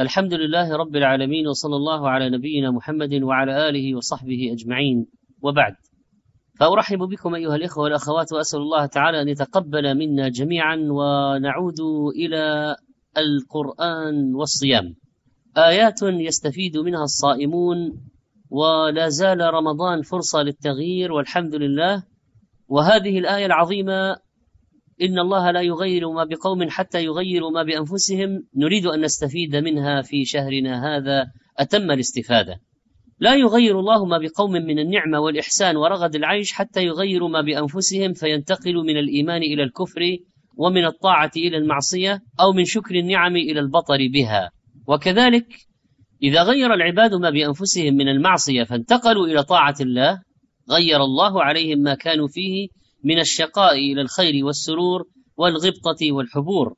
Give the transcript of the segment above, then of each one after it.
الحمد لله رب العالمين وصلى الله على نبينا محمد وعلى آله وصحبه أجمعين. وبعد فأرحب بكم أيها الإخوة والأخوات وأسأل الله تعالى أن يتقبل منا جميعا ونعود إلى القرآن والصيام. آيات يستفيد منها الصائمون ولا زال رمضان فرصة للتغيير والحمد لله. وهذه الآية العظيمة إن الله لا يغير ما بقوم حتى يغيروا ما بأنفسهم. نريد أن نستفيد منها في شهرنا هذا. أتم الاستفادة. لا يغير الله ما بقوم من النعمة والإحسان ورغد العيش حتى يغيروا ما بأنفسهم فينتقلوا من الإيمان إلى الكفر ومن الطاعة إلى المعصية أو من شكر النعم إلى البطر بها. وكذلك إذا غير العباد ما بأنفسهم من المعصية فانتقلوا إلى طاعة الله غير الله عليهم ما كانوا فيه من الشقاء إلى الخير والسرور والغبطة والحبور.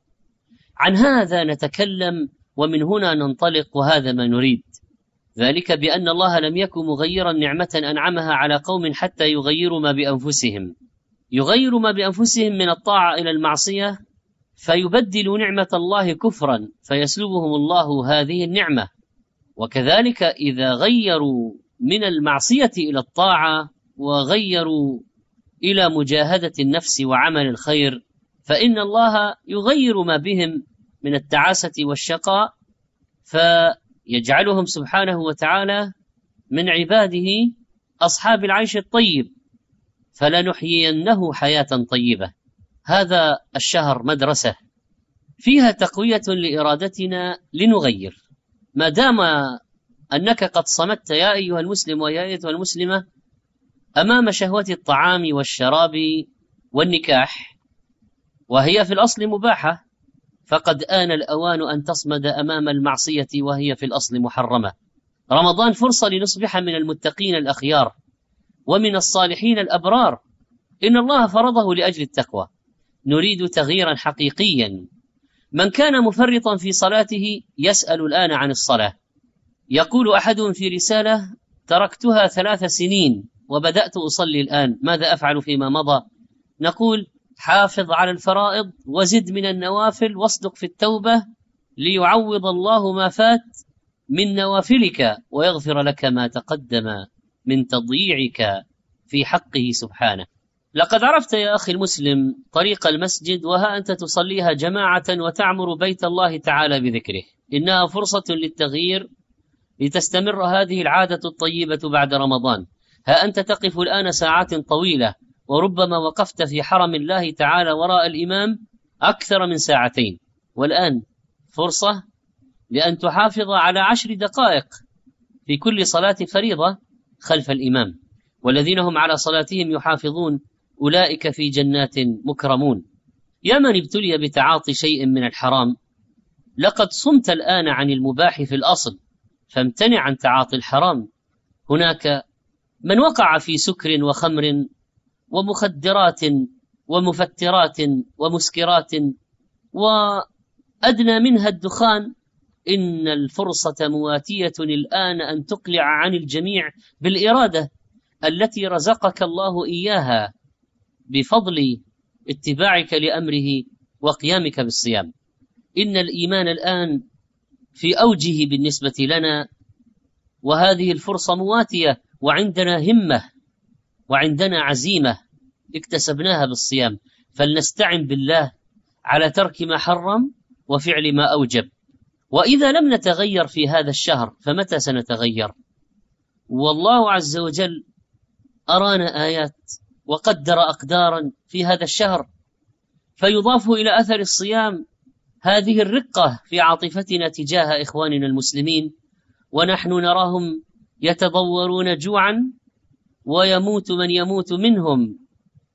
عن هذا نتكلم ومن هنا ننطلق وهذا ما نريد. ذلك بأن الله لم يكن مغيرا نعمة أنعمها على قوم حتى يغيروا ما بأنفسهم. يغير ما بأنفسهم من الطاعة إلى المعصية فيبدل نعمة الله كفرا فيسلبهم الله هذه النعمة. وكذلك إذا غيروا من المعصية إلى الطاعة وغيروا إلى مجاهدة النفس وعمل الخير فإن الله يغير ما بهم من التعاسة والشقاء فيجعلهم سبحانه وتعالى من عباده أصحاب العيش الطيب فلنحيينه حياة طيبة. هذا الشهر مدرسة فيها تقوية لإرادتنا لنغير. ما دام أنك قد صمت يا أيها المسلم ويا أيتها المسلمة أمام شهوة الطعام والشراب والنكاح وهي في الأصل مباحة فقد آن الأوان أن تصمد أمام المعصية وهي في الأصل محرمة. رمضان فرصة لنصبح من المتقين الأخيار ومن الصالحين الأبرار. إن الله فرضه لأجل التقوى. نريد تغييرا حقيقيا. من كان مفرطا في صلاته يسأل الآن عن الصلاة. يقول احدهم في رسالة تركتها ثلاث سنين. وبدأت أصلي الآن. ماذا أفعل فيما مضى؟ نقول حافظ على الفرائض وزد من النوافل واصدق في التوبة ليعوض الله ما فات من نوافلك ويغفر لك ما تقدم من تضييعك في حقه سبحانه. لقد عرفت يا أخي المسلم طريق المسجد وها أنت تصليها جماعة وتعمر بيت الله تعالى بذكره. إنها فرصة للتغيير لتستمر هذه العادة الطيبة بعد رمضان. ها أنت تقف الآن ساعات طويلة وربما وقفت في حرم الله تعالى وراء الإمام أكثر من ساعتين. والآن فرصة لأن تحافظ على عشر دقائق في كل صلاة فريضة خلف الإمام. والذين هم على صلاتهم يحافظون أولئك في جنات مكرمون. يا من ابتلي بتعاطي شيء من الحرام لقد صمت الآن عن المباح في الأصل فامتنع عن تعاطي الحرام. هناك من وقع في سكر وخمر ومخدرات ومفترات ومسكرات وأدنى منها الدخان إن الفرصة مواتية الآن أن تقلع عن الجميع بالإرادة التي رزقك الله إياها بفضل اتباعك لأمره وقيامك بالصيام. إن الإيمان الآن في أوجه بالنسبة لنا وهذه الفرصة مواتية وعندنا همة وعندنا عزيمة اكتسبناها بالصيام فلنستعن بالله على ترك ما حرم وفعل ما أوجب. وإذا لم نتغير في هذا الشهر فمتى سنتغير؟ والله عز وجل أرانا آيات وقدر أقدارا في هذا الشهر فيضاف إلى أثر الصيام هذه الرقة في عاطفتنا تجاه إخواننا المسلمين ونحن نراهم يتضورون جوعا ويموت من يموت منهم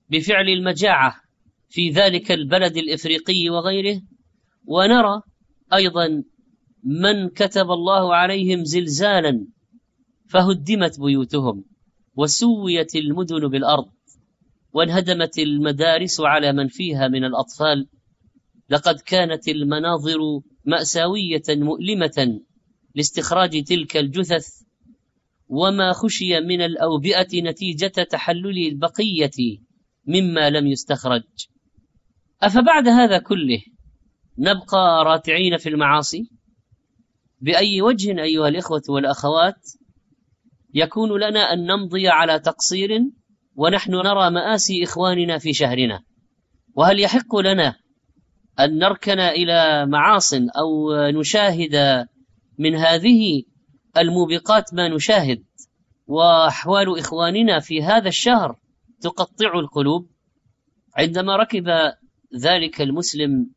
بفعل المجاعة في ذلك البلد الإفريقي وغيره. ونرى أيضا من كتب الله عليهم زلزالا فهدمت بيوتهم وسويت المدن بالأرض وانهدمت المدارس على من فيها من الأطفال. لقد كانت المناظر مأساوية مؤلمة لاستخراج تلك الجثث وما خشي من الأوبئة نتيجة تحلل البقية مما لم يستخرج. أفبعد هذا كله نبقى راتعين في المعاصي؟ بأي وجه أيها الإخوة والأخوات يكون لنا أن نمضي على تقصير ونحن نرى مآسي إخواننا في شهرنا؟ وهل يحق لنا أن نركن إلى معاص أو نشاهد من هذه الموبقات ما نشاهد. وأحوال إخواننا في هذا الشهر تقطع القلوب. عندما ركب ذلك المسلم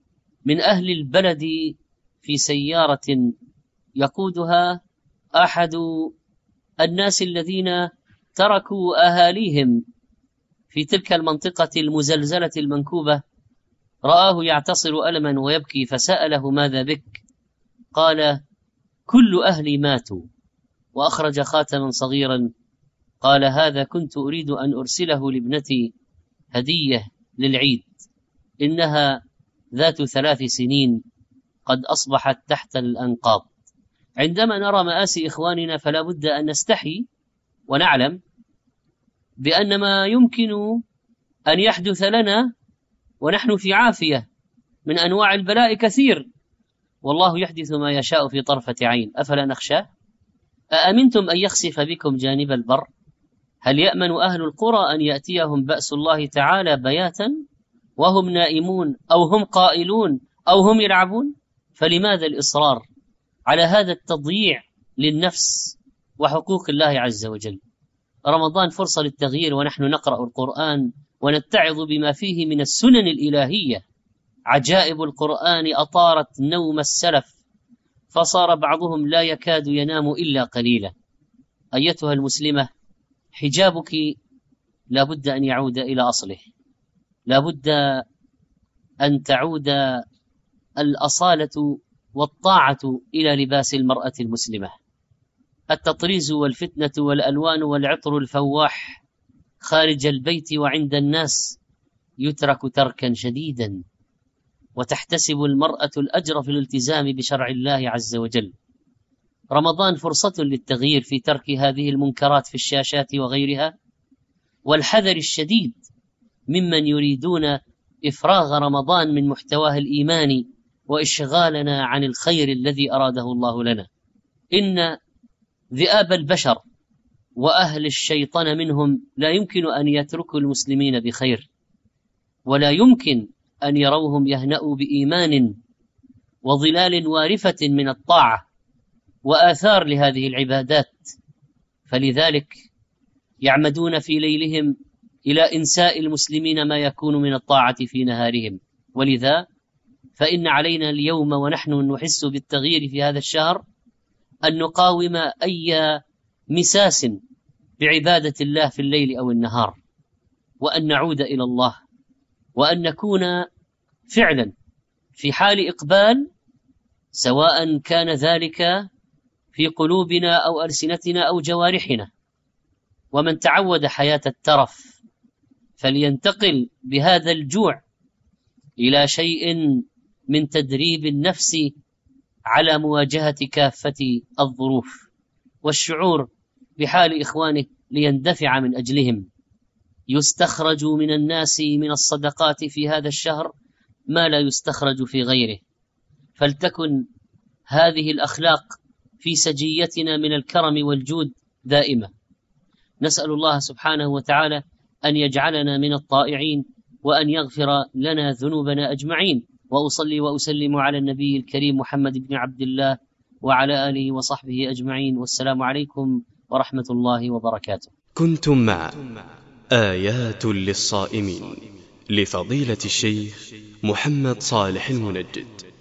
من أهل البلد في سيارة يقودها أحد الناس الذين تركوا أهاليهم في تلك المنطقة المزلزلة المنكوبة رآه يعتصر ألما ويبكي فسأله ماذا بك؟ قال كل أهلي ماتوا وأخرج خاتما صغيرا قال هذا كنت أريد أن أرسله لابنتي هدية للعيد إنها ذات ثلاث سنين قد أصبحت تحت الأنقاض. عندما نرى مآسي إخواننا فلا بد أن نستحي ونعلم بأن ما يمكن أن يحدث لنا ونحن في عافية من أنواع البلاء كثير. والله يحدث ما يشاء في طرفة عين. أفلا نخشى؟ أأمنتم أن يخسف بكم جانب البر؟ هل يأمن أهل القرى أن يأتيهم بأس الله تعالى بياتا وهم نائمون أو هم قائلون أو هم يلعبون؟ فلماذا الإصرار على هذا التضييع للنفس وحقوق الله عز وجل؟ رمضان فرصة للتغيير ونحن نقرأ القرآن ونتعظ بما فيه من السنن الإلهية. عجائب القرآن أطارت نوم السلف فصار بعضهم لا يكاد ينام إلا قليلا. أيتها المسلمة حجابك لا بد أن يعود إلى أصله. لا بد أن تعود الأصالة والطاعة إلى لباس المرأة المسلمة. التطريز والفتنة والألوان والعطر الفواح خارج البيت وعند الناس يترك تركا شديدا. وتحتسب المرأة الأجر في الالتزام بشرع الله عز وجل. رمضان فرصة للتغيير في ترك هذه المنكرات في الشاشات وغيرها والحذر الشديد ممن يريدون إفراغ رمضان من محتواه الإيماني وإشغالنا عن الخير الذي أراده الله لنا. إن ذئاب البشر وأهل الشيطان منهم لا يمكن أن يتركوا المسلمين بخير ولا يمكن أن يروهم يهنأوا بإيمان وظلال وارفة من الطاعة وآثار لهذه العبادات. فلذلك يعمدون في ليلهم إلى إنساء المسلمين ما يكون من الطاعة في نهارهم. ولذا فإن علينا اليوم ونحن نحس بالتغيير في هذا الشهر أن نقاوم أي مساس بعبادة الله في الليل أو النهار وأن نعود إلى الله. وأن نكون فعلا في حال إقبال سواء كان ذلك في قلوبنا أو ألسنتنا أو جوارحنا. ومن تعود حياة الترف فلينتقل بهذا الجوع إلى شيء من تدريب النفس على مواجهة كافة الظروف والشعور بحال إخوانه ليندفع من أجلهم. يستخرج من الناس من الصدقات في هذا الشهر ما لا يستخرج في غيره. فلتكن هذه الأخلاق في سجيتنا من الكرم والجود دائمة. نسأل الله سبحانه وتعالى أن يجعلنا من الطائعين وأن يغفر لنا ذنوبنا أجمعين. وأصلي وأسلم على النبي الكريم محمد بن عبد الله وعلى آله وصحبه أجمعين. والسلام عليكم ورحمة الله وبركاته. كنتم مع آيات للصائمين لفضيلة الشيخ محمد صالح المنجد.